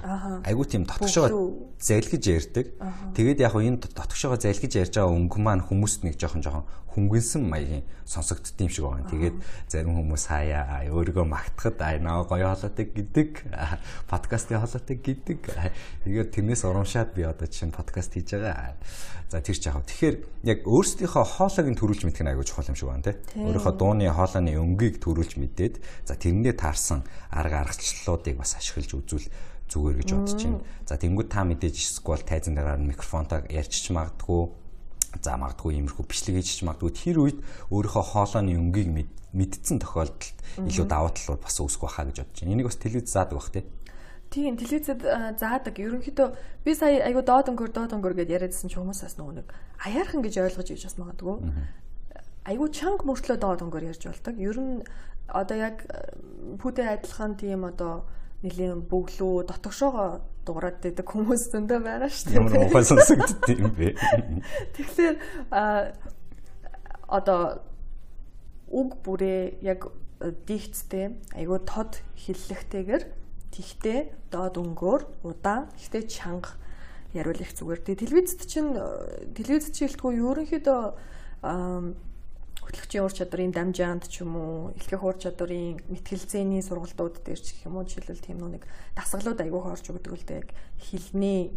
A: Айгуу тийм дотгошоо залгиж ярьдаг. Тэгээд яг энэ дотгошоо залгиж ярьж байгаа өнгө маань хүмүүст нэг жоохон жоохон хөнгөнсөн маягийн сонсогдд юм шиг байгаа. Тэгээд зарим хүмүүс хаяа өөрийгөө магтахад аа наа гоё хоолойтой гэдэг подкастын хоолойтой гэдэг. Тэгээд тэрнээс урамшаад би одоо чинь подкаст хийж байгаа. За тэр ч яах вэ? Тэгэхээр яг өөрсдийнхөө хоолойг нь төрүүлж мэдэх нь аягүй чухал юм шиг байна те. Өөрийнхөө дууны хоолойны өнгийг төрүүлж мэдээд за тэрэндээ таарсан арга аргачлалуудыг бас ашиглаж үзвэл зүгээр гэж бодож байна. За тэнгууд та мэдээж эсвэл тайзан дараа микрофонтой ярьчих магадгүй за магадгүй иймэрхүү бичлэг хийж магадгүй тэр үед өөрийнхөө хоолойны өнгийг мэдсэн тохиолдолд илүү давуу талууд бас үүсэх байхаа гэж бодож байна. Энийг бас телевиз заадаг бах тий.
B: Тийм телевизэд заадаг. Ерөнхийдөө би сая айгу доод өнгөр доод өнгөр гэдээ яриадсэн чи хүмүүс бас нөгөө нэг аяархан гэж ойлгож иж бас магадгүй. Айгу чанга мөртлөө доод өнгөр ярьж болдог. Ер нь одоо яг пүтэ адилхан тийм одоо нэлийн бөглөө дотогшоогоо дуурайд байдаг хүмүүс зөндөө байгаа шүү дээ.
A: Ямар ухаан сонсогдд юм бэ?
B: Тэгэхээр одоо үг бүрээ яг дихцтэй айгуу тод хиллэхтэйгэр тэгтээ доод өнгөөр удаан ихтэй чанга яриул их зүгээр. Тэгээ телевизэд чинь телевизэд шилтгүй ерөнхийдөө хөтлөгчийн ур чадрын дамжаанд ч юм уу эхлэх ур чадрын мэтгэлзээний сургалтууд дээр ч гэх юм уу жишээлбэл тийм нэг дасгалууд айгүйх орж өгдөг л дээ. Яг хилний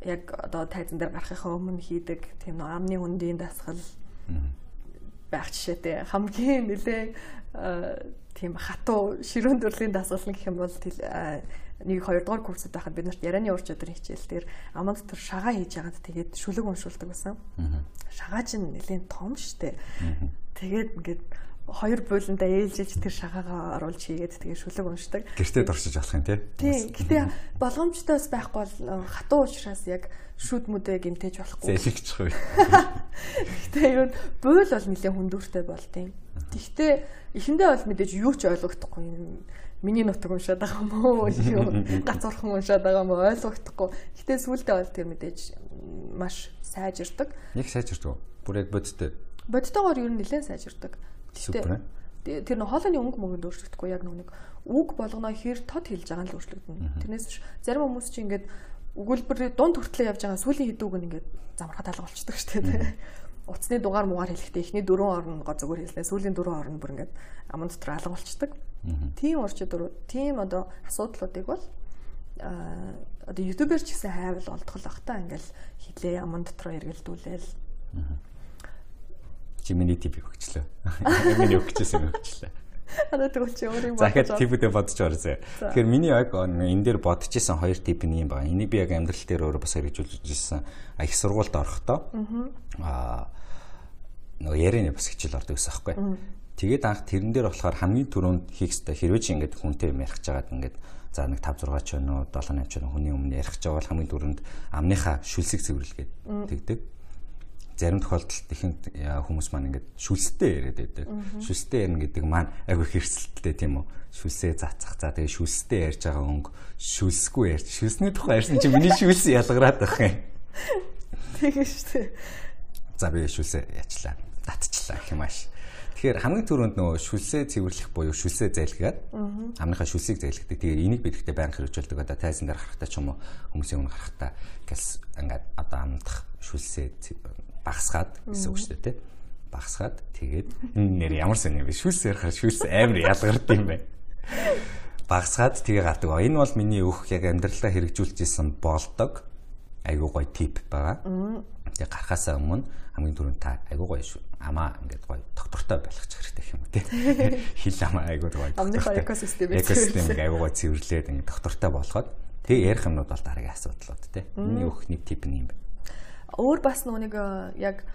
B: яг одоо тайзан дээр гарахынхаа өмнө хийдэг тийм нэг амны хүндийн дасгал байх жишээтэй. Хамгийн нэлээ тийм хатуу ширүүн төрлийн дасгал гэх юм бол нэг хоёрдугаар курсд байхад бид нарт ярианы ур чадрын хичээл дээр аманд төр шагаа хийж яагаад тэгээд шүлэг уншуулдаг байсан. Шагаа чинь нэлээд том штэ. Тэгээд ингээд хоёр бууландаа ээлжиж тэр шагаагаа оруулж хийгээд тэгээ шүлэг уншдаг.
A: Гэртээ дурсаж болох юм тий.
B: Тий. Гэтэ болгоомжтойс байхгүй бол хатуу уушраас яг шүд мүдэ гимтэж болохгүй.
A: Зэлэгчих үү.
B: Гэтэ юу буул бол нэлээд хүндүүртэй болтیں۔ Тэгтээ эхэндээ бол мэдээж юу ч ойлгохдохгүй юм миний нутаг уншаад байгаа юм уу юу гацуурхан уншаад байгаа юм уу ойлгохдохгүй. Гэтэ сүулдэ бол тэр мэдээж маш сайжирдаг.
A: Яг сайжирдаг. Бүр яг бодтой.
B: Бодтойгоор ер нь нэлээд сайжирдаг.
A: Супер.
B: Тэр нэг хоолойны өнгө мөнгөнд өөрчлөгдөхгүй яг нэг үг болгоно хэр тод хэлж байгаа нь л өөрчлөгдөнө. Тэрнээс зарим хүмүүс чинь ингээд өгүүлбэр дунд хүртлээ явж байгаа сүүлийн хэдүүг нь ингээд замрахад алга болчихдог шүү дээ утасны дугаар муугаар хэлэхдээ эхний дөрвөн орногоо зүгээр хэлнэ. Сүүлийн дөрвөн орн бүр ингээд аман дотор алга болчдөг. Тийм орчид дөрөв. Тийм одоо асуудлуудыг бол а одоо ютубер ч гэсэн хайвал олдгол бах та ингээл хилээ аман дотроо эргэлдүүлээл.
A: Миний тип өгчлөө. Миний өгчээсэн өгчлөө.
B: Одоо тэгвэл чи өөрийг
A: бодож. Захад типүүдээ бодож орсон. Тэгэхээр миний яг энэ дээр бодож исэн хоёр тип нь юм байна. Энийг би яг амьдрал дээр өөрөө бас хэрэгжүүлж ирсэн. А их сургуульд орохдоо аа нөгөө ярианы бас хичээл ордог гэсэн аахгүй. Тэгээд анх тэрэн дээр болохоор хамгийн түрүүнд хийх хэрэгтэй хэрвээ чи ингээд хүнтэй юм ярих чагаад ингээд за нэг 5 6 ч өнөө 7 8 ч өнөө хүний өмнө ярих чагаа бол хамгийн түрүүнд амныхаа шүлсийг цэвэрлэгээд тэгдэг. Зарим тохиолдолд ихэнх хүмүүс маань ингээд шүлстэй яриад байдаг. Шүлстэй ярина гэдэг маань айгүй хэрсэлттэй тийм үү? Шүлсээ зацах. За тэгээ шүлстэй ярьж байгаа өнгө шүлсгүй ярьж. Шүлсний тухай ярьсан чи миний шүлс ялгараад байх юм.
B: Тэгээ шүү дээ.
A: За би шүлсээ яачлаа татчихлаа гэх юм ааш. Тэгэхээр хамгийн түрүүнд нөгөө шүлсээ цэвэрлэх буюу шүлсээ зайлгаад амныхаа шүлсийг зайлгадаг. Тэгэхээр энийг бид ихтэй байнга хэрэгжүүлдэг. Одоо тайзан дээр харахтаа ч юм уу хүмүүсийн өмнө харахтаа гэлс ингээд одоо амдах шүлсээ багасгаад гэсэн үг шүү дээ тий. Багасгаад тэгээд нэр ямар сони юм бэ? Шүлс ярихаар шүлс амар ялгард юм байна. Багасгаад тэгээ гардаг. Энэ бол миний өөх яг амьдралаа хэрэгжүүлж исэн болдог айгуу гой тип байгаа. Тэгээ гарахаасаа өмнө хамгийн түрүүнд та айгуу гоё шүү. Амаа ингээд гоё доктортой байх хэрэгтэй юм тий. Хил амаа айгуу гоё.
B: Амныхаа экосистем
A: экосистемийг айгуу гоё цэвэрлээд ингээд доктортой болгоод тэгээ ярих юмнууд бол дараагийн асуудлууд тий. Миний өөх нэг тип нь юм байна.
B: Өөр бас нүг э, яг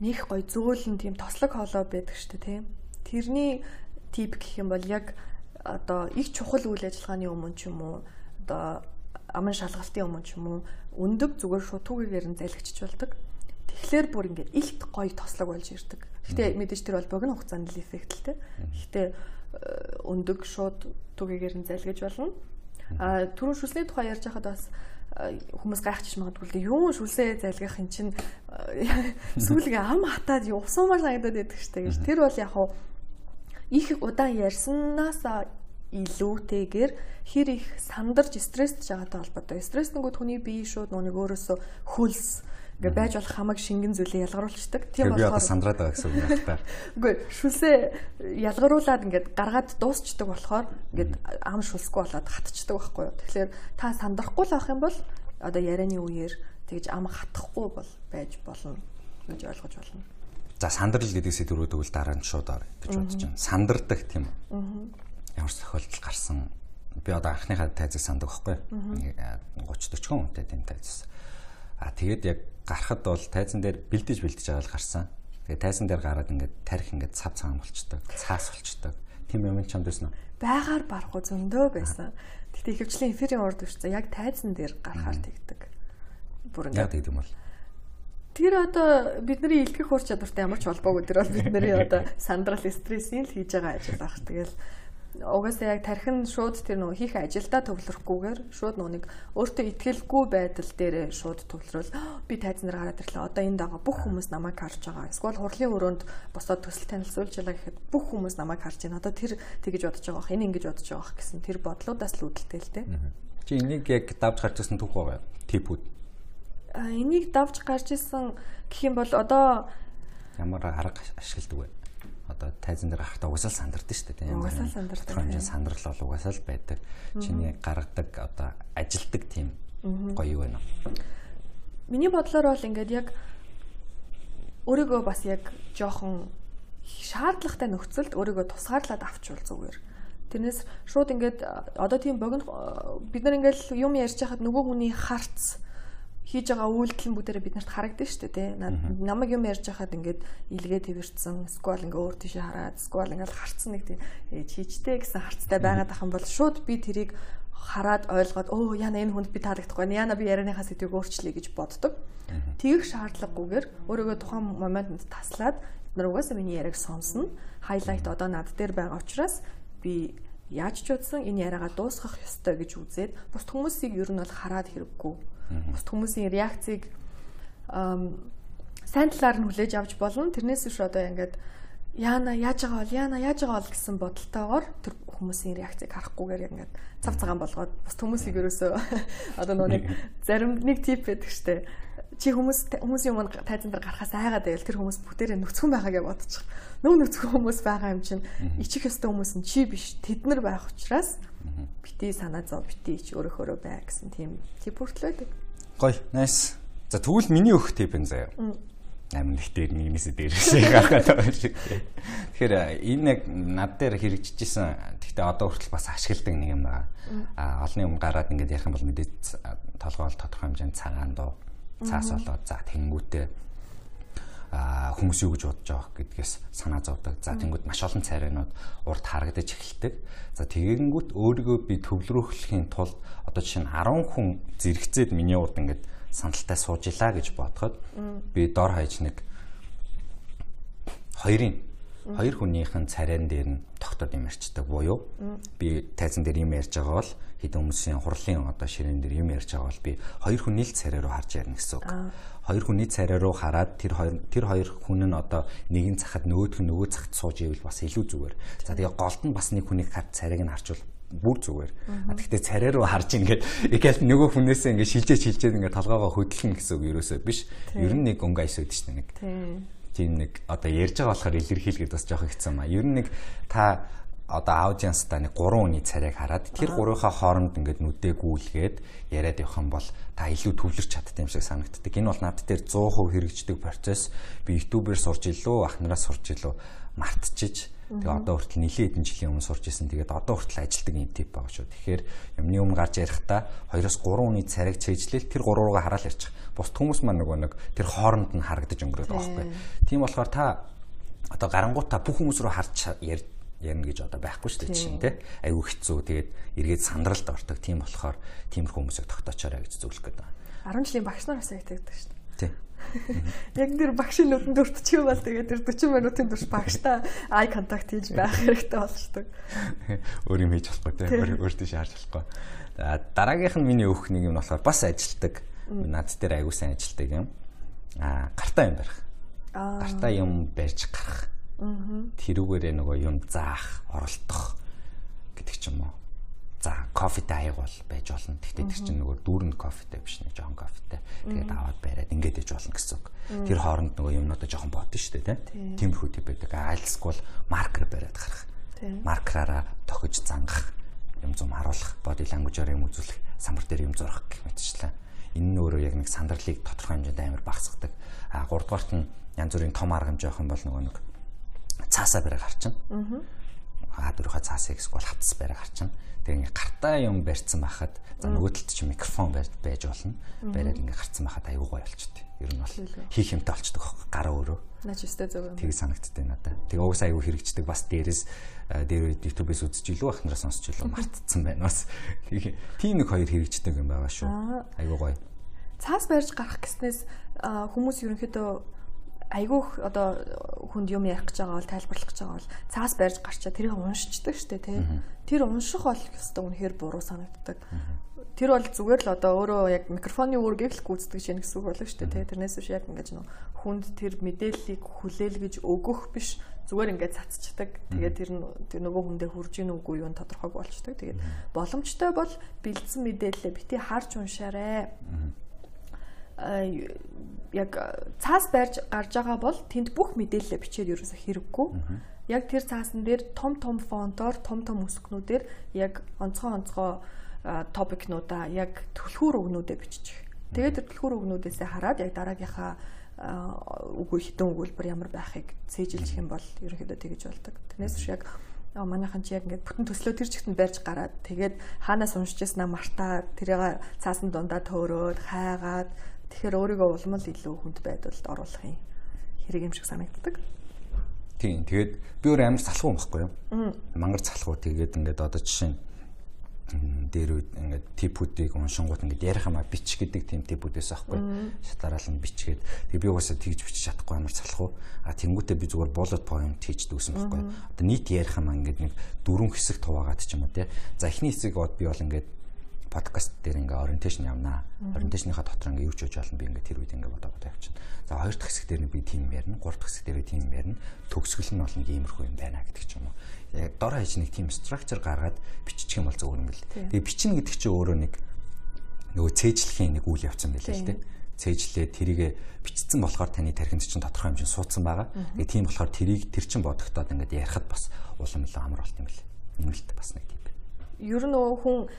B: них гоё зөөлөн тийм тослог хоолой байдаг шүү дээ тий. Тэрний тип гэх юм бол яг одоо их чухал үйл ажиллагааны өмнө ч юм уу одоо аман шалгалтын өмнө ч юм уу өндөг зүгээр шууд түүгээр нь залгичж болдог. Тэгэхээр бүр ингээд илт гоё тослог болж ирдэг. Гэтэ мэдээж тэр бол богино хугацаанд л эффектэлтэй. Гэтэ өндөг шууд түгээгээр нь залгиж болно. А түрүүн шүлсний тухай ярьж байхад бас хүмүүс гайхчих магадгүй юу шүлсээ залгих эн чинь сүүлгээ ам хатаад усуумаар санагдаад байдаг штэ гэж. Тэр бол яг хуу их удаан ярьсанаас илүүтэйгээр хэр их сандарч стресстэй байгаатай холбоотой. Стресс нэгүүд хүний бие шууд нүг өөрөөсөө хөлс Ингээ байж болох хамаг шингэн зүйлээ ялгаруулцдаг.
A: Тийм болохоор би одоо сандраад байгаа гэсэн үг байна та.
B: Үгүй шүлсээ ялгаруулад ингээд гаргаад дуусчдаг болохоор ингээд ам шүлсгүй болоод хатчдаг байхгүй юу. Тэгэхээр та сандрахгүй л авах юм бол одоо ярианы үеэр тэгж ам хатахгүй бол байж болно гэж ойлгож болно.
A: За сандрал гэдэг сэдвүүд үл дараа нь шууд орё гэж бодож байна. Сандардаг тийм үү? Ямар ч тохиолдол гарсан би одоо анхныхаа тайзыг санддаг байхгүй юу? 30 40 хүнтэй тийм тайзс А тэгээд яг гарахад бол тайзан дээр бэлдэж бэлдэж байгаа л гарсан. Тэгээд тайзан дээр гараад ингээд тарих ингээд цав цагаан болчдөг, цаас болчдөг. Тим юм чамд байсан уу?
B: Байгаар барахгүй зөндөг байсан. Гэтэ ихэвчлэн эфирийн урд үрцээ яг тайзан дээр гарахаар тэгдэг.
A: Бүр ингээд яг тэгдэм бол.
B: Тэр одоо бидний илтгэх ур чадвартай ямар ч холбоогүй тэр бол бидний одоо сандрал стрессийн л хийж байгаа ажил баг. Тэгэл угаасаа яг тархин шууд тэр нөгөө хийх ажилдаа төвлөрөхгүйгээр шууд нэг өөртөө ихтгэлгүй байдал дээр шууд төвлөрөл би тайзнаар гараад ирлээ. Одоо энд байгаа бүх хүмүүс намайг харж байгаа. Эсвэл хурлын өрөөнд босоод төсөл танилцуулж байгаа гэхэд бүх хүмүүс намайг харж байна. Одоо тэр тэгэж бодож байгаа бах, энэ ингэж бодож байгаа бах гэсэн тэр бодлуудаас л үүдэлтэй л дээ.
A: Чи энийг яг давж гарч ирсэн түүх байгаа типүүд.
B: А энийг давж гарч ирсэн гэх юм бол одоо
A: ямар арга ашигладаг вэ? Одоо тайзан дээр гарахтаа угсаал сандардаг шүү дээ.
B: Угсаал сандардаг.
A: Хэмжээ сандрал бол угсаал байдаг. Чиний гаргадаг одоо ажилдаг тийм гоё юу байна.
B: Миний бодлоор бол ингээд яг өөрийгөө бас яг жоохон шаардлагатай нөхцөлд өөрийгөө тусгаарлаад авчвал зүгээр. Тэрнээс шууд ингээд одоо тийм богино бид нар ингээд юм ярьж байхад нөгөө хүний харц хийж байгаа үйлдэл нь бүгдээрээ биднэрт харагдана шүү дээ тий. Намайг юм ярьж байхад ингээд илгээ тэрсэн, сквал ингээ өөр тийшээ хараад, сквал ингээл харцсан нэг тийм чижтэй гэсэн харцтай байгаад ахын бол шууд би тэрийг хараад ойлгоод өө яна энэ хүнд би таалагдахгүй яна би ярианыхаа сэдвийг өөрчлөе гэж боддог. Тэгэх шаардлагагүйгээр өөрийгөө тухайн моментод таслаад нар угаасаа миний яриаг сонсно. Хайлайт одоо над дээр байгаа учраас би яаж ч удсан энэ яриагаа дуусгах ёстой гэж үзээд бус хүмүүсийг ер нь бол хараад хэрэггүй бусд хүмүүсийн реакцийг сайн талаар нь хүлээж авч болно. Тэрнээс биш одоо ингээд яана яаж байгаа бол яана яаж байгаа бол гэсэн бодолтойгоор тэр хүмүүсийн реакцийг харахгүйгээр ингээд цав цагаан болгоод бус хүмүүсийг ерөөсөө одоо нэг зарим нэг тип байдаг штэ чи хүмүүс хүмүүсийн өмнө тайзан дээр гарахаас айгаад байвал тэр хүмүүс бүгдээрээ нүцгэн байгаа гэж бодчих. Нөө нүцгэн хүмүүс байгаа юм чинь ичих ёстой хүмүүс нь чи биш тэд нар байх учраас бити санаа зов бити ич өөрөөхөө бай гэсэн тийм тип хүртлээ.
A: Гой, nice. За тэгвэл миний өөх тип энэ заяа. Их дээр нэгнээсээ дээрээсээ гаргаад байгаа шиг. Тэгэхээр энэ яг над дээр хэрэгжижсэн. Гэхдээ одоо хүртэл бас ашигладаг нэг юм байна. А олонний юм гараад ингээд ярих юм бол мэдээ толгоол тодорхой хэмжээнд цагаан дуу цаас болоод за тэнгүүтээ а хүмүүс юу гэж бодож байгаа гэдгээс санаа зовдөг. За тэнгууд маш олон царайнууд урд харагдаж эхэлдэг. За тэгэнгүүт өөрийгөө би төвлөрүүлэхийн тулд одоо жишээ нь 10 хүн зэрэгцээд миний урд ингээд сандалтай сууж илаа гэж бодоход би дор хаяж нэг хоёрын хоёр хүнийхэн царайн дээр нь тогтоод юм ярьцдаг буюу би тайзан дээр юм ярьж байгаа бол хэдэн хүмүүсийн хурлын одоо ширээн дээр юм ярьж байгаа бол би хоёр хүний л царай руу харж ярина гэсэн үг. Хоёр хүний царай руу хараад тэр хоёр тэр хоёр хүн нь одоо нэгэн цахад нөгөөх нь нөгөө цагт сууж ивэл бас илүү зүгээр. За тэгээ голд нь бас нэг хүнийг хад царайг нь харчвал бүр зүгээр. А тэгтээ царай руу харж ингээд игээл нөгөө хүнээсээ ингээд шилжээж шилжээд ингээд толгоогоо хөдлөн гэсэн үг ерөөсөө биш. Ер нь нэг өнгө айс үүдэж нэг. Тийм нэг одоо ярьж байгаа болохоор илэрхийлгээд бас жоох хэцүү маа. Ер нь нэг та одоо аудиенстай нэг гурван үний царайг хараад тэр гурвынхаа хооронд ингээд нүдээ гүйлгээд яриад явах юм бол та илүү төвлөрч чаддаг юм шиг санагддаг. Энэ бол над дээр 100% хэрэгждэг процесс. Би YouTube-ээр сурч илүү, ахнараас сурч илүү мартчихж Тэгээ одоо хүртэл нэлээд хэдэн жилийн өмнө сурч исэн. Тэгээд одоо хүртэл ажилдаг юм тип байгаа шүү. Тэгэхээр юмны өмнө гарч ярихдаа 2-оос 3 үний царайг цээжлээл тэр 3 руугаа хараал ярьчих. Бус хүмүүс маань нөгөө нэг тэр хооронд нь харагдаж өнгөрөөд байгаа байхгүй. Тийм болохоор та одоо гарангуутаа бүх хүмүүс рүү харж ярьж ярина гэж одоо байхгүй шүү дээ чинь тий. Айгүй хэцүү. Тэгээд эргээд сандралд ортог. Тийм болохоор тиймэрхүү хүмүүсийг тогтоочоорой гэж зөвлөх гээд
B: байна. 10 жилийн багш нараас айтагддаг шүү дээ. Тий. Яг нэр багшийн нүдэнд өртчих юм бол тэгээд тэр 40 минутын турш багштай ай контакт хийж байх хэрэгтэй болчдөг.
A: Өөр юм хийж болохгүй тий. Өөр тийш харж болохгүй. Дараагийнх нь миний өөх нэг юм болохоор бас ажилтдаг. Над дээр айгүй сайн ажилтдаг юм. Аа гартаа юм барих. Гартаа юм барьж гарах тэрүүгээрээ нөгөө юм заах, оролдох гэдэг ч юм уу. За кофетэй аяг бол байж болно. Гэхдээ тэр чинь нөгөө дүүрэн кофетэй биш нэг жоохон кофетэй. Тэгээд аваад бариад ингээд иж болно гэсэн үг. Тэр хооронд нөгөө юмнуудаа жоохон бодно шүү дээ, тийм. Тиймэрхүү төв байдаг. Айлсгүй бол маркер бариад гарах. Маркраараа тохиж зангах, юм зум харуулах, body language-аар юм үзүүлэх, самбар дээр юм зурах гэх мэтчлээ. Энэ нь өөрөө яг нэг сандарлыг тодорхой хэмжээнд амар багасгадаг. А 3 дугаарт нь янз бүрийн том арга хэмжээ охин бол нөгөө нэг цаасаа бариад гарчна. Аа А4-ийнхаа цаасыг эсвэл хатас барь гарчин. Тэр ингээ гартаа юм барьцсан байхад за нөгөө талд чи микрофон байж болно. Бариад ингээ гарцсан байхад айгүй гоё болчихдээ. Ер нь бол хийх юмтай болчдөг аахгүй гараа өөрөө.
B: Наач өстэй зөв.
A: Тэг санагддээ надад. Тэг уус айгүй хэрэгждэг бас дээрээс э, дээр YouTube-ээс үзэж илүү ахнараа сонсч илүү мартцсан байна бас. Тийм нэг хоёр хэрэгждэг юм байгаа шүү. Айгүй гоё.
B: Цаас барьж гарах гэснээс э, хүмүүс ерөнхийдөө айгүйх одоо хүнд юм ярих гэж байгаа бол тайлбарлах гэж байгаа бол цаас барьж гарчаа тэрийг уншичдаг штэ тий. Тэр унших бол ёстой үнэхээр буруу санагддаг. Тэр бол зүгээр л одоо өөрөө яг микрофоны үүргийг л гүйцэтгэж яах гэсэн үг болов штэ тий. Тэрнээс биш яг ингэж нөө хүнд тэр мэдээллийг хүлээл гэж өгөх биш зүгээр ингээд цацчихдаг. Тэгээд тэр нь тэр нөгөө хүндээ хурж ийн үгүй юу тодорхойг болчдөг. Тэгээд боломжтой бол бэлдсэн мэдээлэлээ бити харж уншаарай яг цаас барьж гарч байгаа бол тэнд бүх мэдээлэлээ бичээд ерөөсө хэрэггүй. Яг тэр цаасан дээр том том фонтоор том том үсгнүүдээр яг онцгой онцгой топикнуудаа яг түлхүүр өгнүүдээ биччих. Тэгээд тэр түлхүүр өгнүүдээсээ хараад яг дараагийнхаа үгүй хитэн өгүүлбэр ямар байхыг цээжилж юм бол ерөнхийдөө тэгэж болдог. Тэрнээс биш яг манайхан чи яг ингээд бүтэн төслөө тэр чигтэнд барьж гараад тэгээд хаанаас уншиж яснаа мартаа тэрийг цаасан дундаа төөрөөд хайгаад Тэгэхээр өөрийгөө улмал илүү хүнд байдалд оруулахын хэрэг юм шиг санагддаг.
A: Тийм. Тэгээд би өөр амар салхуу юм баггүй юу? Мангар салхуу тэгээд ингээд одоо жишээ нь дээр үед ингээд типүүдийг уншингууд ингээд ярих юмаа бич гэдэг тийм типүүдээс аахгүй шатараал нь бичгээд. Тэг би угаасаа тэгж бичиж чадахгүй амар салах уу? А тэнгуүтээ би зүгээр bullet point хийж дүүсэн байхгүй одоо нийт ярих юмаа ингээд нэг дөрвөн хэсэг хуваагаад ч юм уу те. За эхний хэсэг бод би бол ингээд подкаст дээр ингээ ориентейшн явнаа. Ориентейшныхаа дотор ингээ юу ч хийж болно би ингээ тэр үед ингээ бодоо бодоо явчихна. За хоёр дахь хэсэг дээр би тийм ярина, гурав дахь хэсэг дээр тийм ярина. Төгсгөл нь бол нэг иймэрхүү юм байна гэдэг ч юм уу. Яг дор хаяж нэг тийм structure гаргаад биччих юм бол зөв юм бэл. Тэгээ бичнэ гэдэг чинь өөрөө нэг нөгөө цээжлэхийн нэг үйл явцсан байлээ л дээ цээжлээ тэрийгэ бичсэн болохоор таны тархинд чинь тодорхой хэмжээнд суудсан байгаа. Тэгээ тийм болохоор тэрийг тэр чин бодогдоод ингээд ярихад бас улам илүү амар болт юм бэл. Энэ л бас нэг тийм.
B: Ер нь хүн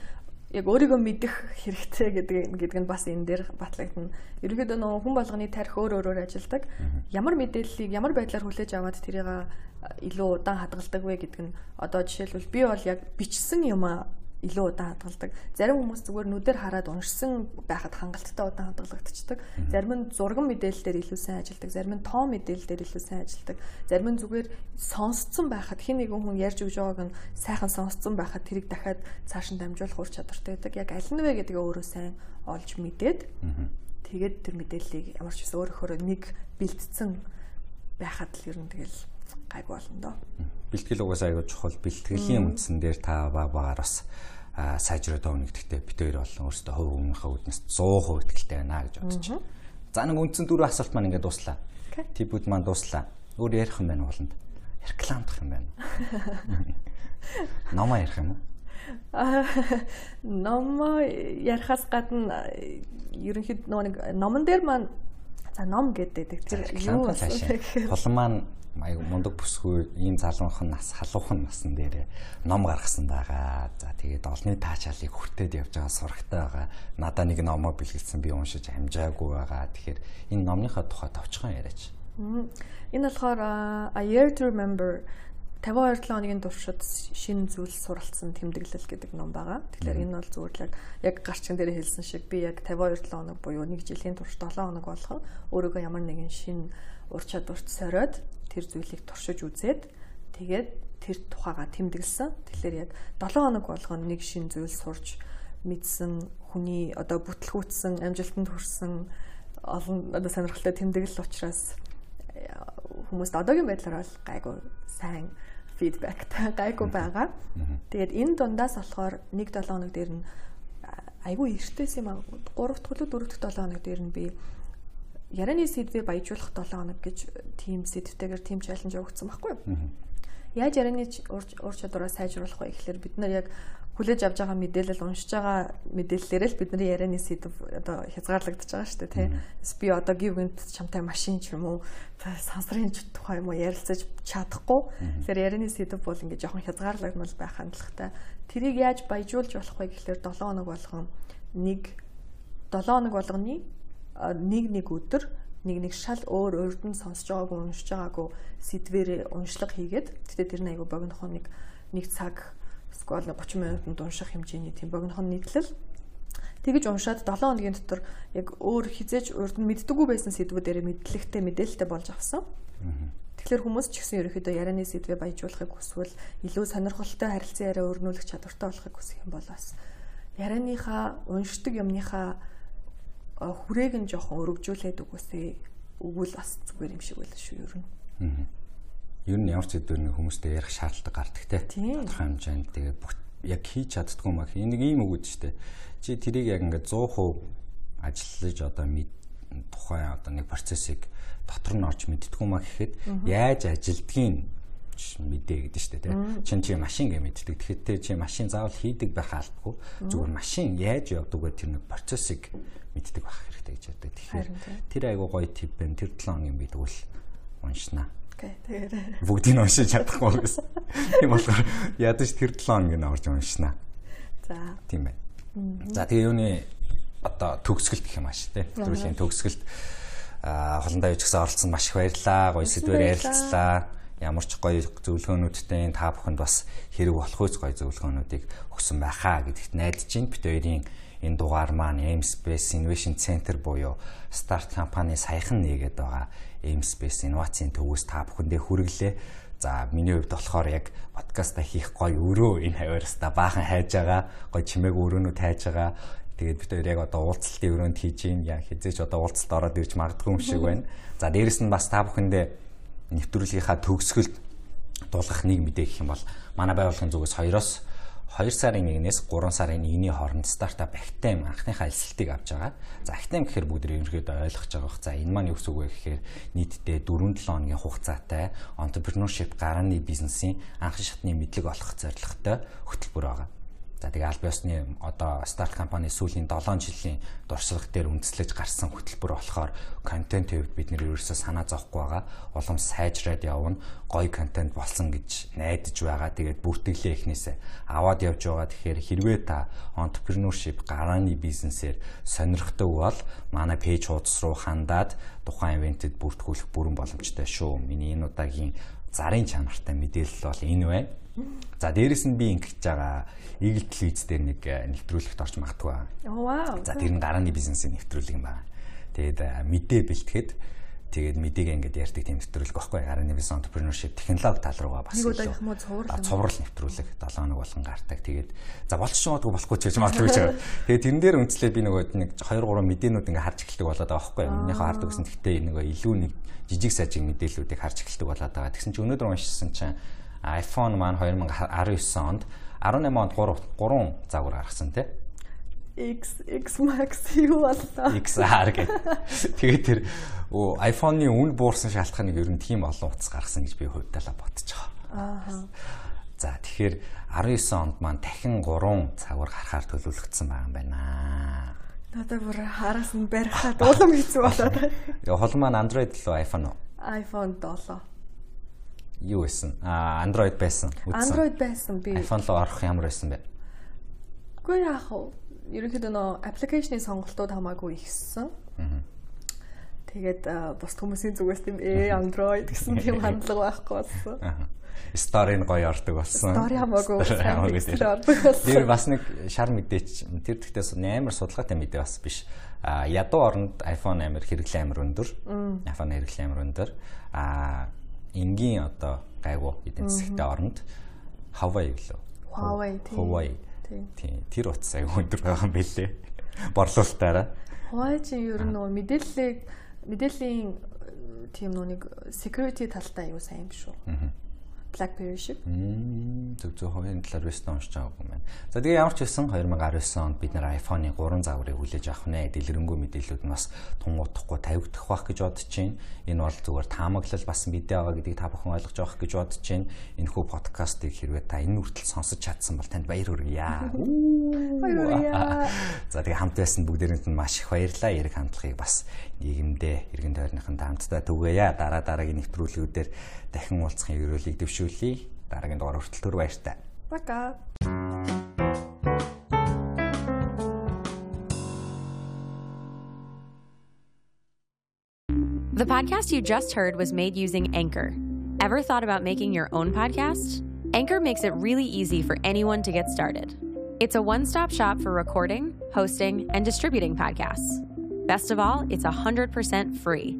B: яг өөрийгөө мэдэх хэрэгтэй гэдэг гэдэг нь бас энэ дээр батлагдана. Ерөнхийдөө нөгөө хүн болгоны тарих өөр өөрөөр ажилладаг. Ямар мэдээллийг ямар байдлаар хүлээж аваад тэрийг илүү удаан хадгалдаг вэ гэдэг нь одоо жишээлбэл би бол яг бичсэн юм илүү удаан хадгалдаг. Зарим хүмүүс зүгээр нүдээр хараад уншсан байхад хангалттай удаан хадгалагдчихдаг. Зарим нь зурган мэдээлэлээр илүү сайн ажилладаг, зарим нь тоо мэдээлэлээр илүү сайн ажилладаг. Зарим нь зүгээр сонсцсон байхад хэн нэгэн хүн ярьж өгж байгааг нь сайхан сонсцсон байхад тэрийг дахиад цааш нь дамжуулах ур чадвартай байдаг. Яг аль нь вэ гэдгээ өөрөө сайн олж мэдээд тэгээд тэр мэдээллийг ямар ч гэсэн өөрөөр нэг бэлдсэн байхад л ер нь тэгэл гайг болно доо.
A: Бэлтгэл угаасаа аягүй чухал. Бэлтгэлийн үндсэн дээр та баг багаар бас сайжраад өгнө гэдэгтээ бид хоёр болон өөрсдөө хувь өмнөхөө үднэс 100% итгэлтэй байна гэж бодож байна. За нэг үндсэн дөрвөн асуулт маань ингээд дуслаа. Типүүд маань дуслаа. Өөр ярих юм байна ууланд. Рекламдах юм байна. Номоо ярих юм уу?
B: Номоо ярихаас гадна ерөнхийдөө нэг номон дээр маань за ном гэдэг тэр
A: юу Тулан маань аяг мундаг бүсгүй ийм залуухан нас халуухан насн дээр ном гаргасан байгаа. За тэгээд олны таачаалыг хүртээд явж байгаа сурагтай байгаа. Надаа нэг номоо бэлгэлсэн би уншиж амжаагүй байгаа. Тэгэхээр энэ номныхаа тухай товчхон яриач.
B: Энэ болохоор A Year to Remember 52 хоногийн туршид шинэ зүйл суралцсан тэмдэглэл гэдэг ном байгаа. Тэгэхээр энэ бол зүгээр л яг гарчин дээр хэлсэн шиг би яг 52 хоног буюу 1 жилийн турш 7 хоног болгон өөрийгөө ямар нэгэн шинэ ур чадварт сориод тэр зүйлийг туршиж үзээд тэгээд тэр тухайга тэмдэглэсэн. Тэгэхээр яг 7 хоног болгоно нэг шин зүйл сурч мэдсэн хүний одоо бүтлгүүцсэн амжилтанд хүрсэн олон одоо сонирхолтой тэмдэглэл учраас э, хүмүүст одоогийн байдлаар бол гайгүй сайн фидбэктэй гайгүй байгаа. Тэгээд энэ дундаас болохоор 1-7 хоног дээр нь айгүй эртээс юм аа 3 дахь төлөв 4 дахь 7 хоног дээр нь би ярианы сэдвээ баяжуулах 7 хоног гэж team сэдвтэйгээр team challenge өгсөн байхгүй юу? Яаж ярианы ур чадвараа сайжруулах вэ гэхээр бид нар яг хүлээж авч байгаа мэдээлэл уншиж байгаа мэдээллээрээ л бидний ярианы сэдв одоо хязгаарлагдаж байгаа шүү дээ тий. Би одоо гівгэнт чамтай машин ч юм уу сансрын тухай юм уу ярилцаж чадахгүй. Тэгэхээр ярианы сэдв бол ингээд жоохон хязгаарлагдмал байх хандлагатай. Тэрийг яаж баяжуулж болох вэ гэхээр 7 хоног болгон нэг 7 хоног болгоны нэг нэг өдөр нэг нэг шал өөр урд нь сонсож байгаагүй уншиж байгаагүй сэдвэрээ уншлага хийгээд тэгтээ тэр нь айгу богинохоо нэг 1 цаг эсвэл 30 минутанд унших хэмжээний тийм богинохон нийтлэл тэгж уншаад 7 хоногийн дотор яг өөр хизээж урд нь мэддэггүй байсан сэдвүүдээр мэдлэгтэй мэдээлэлтэй болж авсан. Тэгэхээр хүмүүс ч гэсэн ерөөхдөө ярианы сэдвээ баяжуулахыг хүсвэл илүү сонирхолтой харилцан яриа өрнүүлэх чадвартай болохыг хүсэх юм бол бас ярианыхаа уншдаг юмныхаа хүрээг нь жоохон өргөжүүлээд үгүйсээ өгвөл бас зүгээр юм шиг байлаа шүү ер нь. Аа.
A: Ер нь ямар ч зүйл нэг хүмүүстэй ярих шаардлага гардаг те.
B: Тодорхой
A: хэмжээнд тэгээ яг хийж чаддгүй мах энийг ийм өгөөд штэ. Чи тэрийг яг ингээд 100% ажиллаж одоо мэд тухайн одоо нэг процессыг дотор нь орж мэддгүү маа гэхэд яаж ажилдгийг мэдээ гэдэг шүү дээ тийм чин чи машин гэж мэддэг. Тэгэхэд те чи машин заавал хийдэг байх албагүй. Зүгээр машин яаж явдаг вэ? Тэр нэг процессыг мэддэг байх хэрэгтэй гэж яддаг тэгэхээр тэр айгуу гоё тип байна. Тэр 7 хоногийн би тэгвэл уншнаа
B: тэгээд.
A: Бүгдийг нь уншиж чадахгүй гэсэн. Тийм болохоор ядаж тэр 7 хоногийн орж уншнаа
B: за.
A: Тийм байна. За тэгээ юуны одоо төгсгөлт гэх юм ааш тий нэвтрүүлгийн төгсгөлт а холондоо юу ч гэсэн оролцсон маш их баярлаа. Гоё сэдвээр ярилцлаа ямар ч гоё зөвлөгөөнүүдтэй та бүхэнд бас хэрэг болох үс гоё зөвлөгөөнүүдийг өгсөн байхаа гэдэгт найдаж байна. Бид хоёрын энэ дугаар маань Aim Space Innovation Center буюу старт компани саяхан нээгээд байгаа Aim Space инновацийн төвөөс та бүхэндээ хүргэлээ. За миний хувьд болохоор яг подкаста хийх гоё өрөө энэ хаваараста баахан хайж байгаа. Гоё чимээг өрөөнүүд хайж байгаа. Тэгээд бид хоёр яг одоо уулзалтын өрөөнд хийж юм яа хизээч одоо уулзалт ороод ирж магадгүй юм шиг байна. За дээрэс нь бас та бүхэндээ нэвтрүүлгийнхаа төгсгөлд дуулгах нэг мэдээ гэх юм бол манай байгууллагын зүгээс 2-оос 2 сарын 1-ээс 3 сарын 1-ний хооронд стартап Actem анхныхаа элсэлтийг авч байгаа. За Actem гэхээр бүгд ерөнхийдөө ойлгож байгаа бох. За энэ маань юу гэсэн үг вэ гэхээр нийтдээ 4-7 хоногийн хугацаатай entrepreneurship гарааны бизнесийн анх шатны мэдлэг олох зорилготой хөтөлбөр байгаа. За тэгээ аль биесны одоо старт компани сүүлийн 7 жилийн дуршлаг дээр үндэслэж гарсан хөтөлбөр болохоор контент хэвд бид нэр ерөөсөө санаа зовхгүй байгаа. Улам сайжраад явна. Гоё контент болсон гэж найдаж байгаа. Тэгээд бүртгэлээ эхнээсээ аваад явж байгаа. Тэгэхээр хэрвээ та entrepreneurship гарааны бизнесээр сонирхдаг бол манай пэйж хуудас руу хандаад тухайн ивентэд бүртгүүлэх бүрэн боломжтой шүү. Миний энэ удаагийн зарын чанартай мэдээлэл бол энэ байна. За дээрэс нь би ингэж байгаа Eagle Tweets дээр нэг э, нэвтрүүлэгт орж магтгүй байна.
B: Вау.
A: За тэр нь гарааны бизнесийн нэвтрүүлэг юм байна. Тэгээд э, мэдээ бэлтгэхэд тэгээд мэдээг ингээд ярьдаг тийм нэвтрүүлэг байхгүй гарааны бизнес entrepreneurship технологи тал руугаа бас
B: цуврал
A: нэвтрүүлэг 7 хоног болгон гардаг. Тэгээд за болчих магадгүй болохгүй ч гэж магадгүй байгаа. Тэгээд тэрэн дээр үнслээд би нөгөө нэг 2 3 мэдээнүүд ингээд харж эхэлдэг болоод байгаа байхгүй. Өмнөхөө хардаг гэсэн гэхдээ нөгөө илүү нэг жижиг сажиг мэдээллүүдийг харж эхэлдэг болоод байгаа. Тэгсэн чинь өнөөдөр уншсан чинь iPhone маань 2019 онд 18 онд 3 3 загвар гаргасан тий.
B: X X Max юу боллоо?
A: XR гэдэг. Тэгээд тэр iPhone-ы үн буурсан шалтгааныг ер нь тийм олон утас гаргасан гэж би хувьдаа бодож байгаа. Аа. За тэгэхээр 19 онд маань дахин 3 цагвар гарахаар төлөвлөгдсөн байгаа юм байна.
B: Надад бүр хараас нь барихад улам хэцүү болоод байна.
A: Яг хол маань Android лөө iPhone уу?
B: iPhone 7
A: юу байсан? А Android байсан.
B: Android байсан би.
A: iPhone руу орох ямар байсан бэ?
B: Үгүй яах вэ? Ерөнхийдөө нөө аппликейшны сонголтууд хамаагүй ихссэн. Тэгээд бус хүмүүсийн зүгээс тийм ээ Android гэсэн тийм хандлага байхгүй болсон. Аа.
A: Story-ны гоё ордог болсон.
B: Story хамаагүй ордог болсон.
A: Тэр бас нэг шар мэдээч тэр тэгтээс амар судалгаатай мэдээ бас биш. А ядуу оронд iPhone амар хэрэглээ амар өндөр. iPhone хэрэглээ амар өндөр. А энгийн одоо гайгүй эдийн засагтай оронд Hawaii гэлөө.
B: Hawaii
A: тийм. Hawaii. Тийм. Тэр утас аяг өндөр байгаа юм билээ. Борлуулалтаараа.
B: Hawaii чи ер нь нөгөө мэдээллийг мэдээллийн тийм нүг security талтай аюу сайн юм шүү. Аа BlackBerry шиг.
A: Зөв зөв хоёрын талаар вест уншиж байгаагүй юм байна. За тэгээ ямар ч байсан 2019 онд бид нэр iPhone-ы 3 загварыг хүлээж авах нэ. Дэлгэрэнгүй мэдээллүүд нь бас тунгуудахгүй тавигдах байх гэж бодож байна. Энэ бол зүгээр таамаглал бас мэдээ байгаа гэдгийг та бүхэн ойлгож авах гэж бодож байна. Энэхүү подкастыг хэрвээ та энэ үртэл сонсож чадсан бол танд баяр хүргье.
B: Баяр хүргье.
A: За тэгээ хамт байсан бүгдээрэнд нь маш их баярлалаа. Яриг хандлагыг бас нийгэмдээ иргэн тойрныхын хамтдаа түгээе. Дараа дараагийн нэвтрүүлгүүдээр дахин уулзахын өрөөлийг дэвшүүлье. Дараагийн дугаар хүртэл түр баяртай.
B: Пока.
C: The podcast you just heard was made using Anchor. Ever thought about making your own podcast? Anchor makes it really easy for anyone to get started. It's a one stop shop for recording, hosting, and distributing podcasts. Best of all, it's 100% free.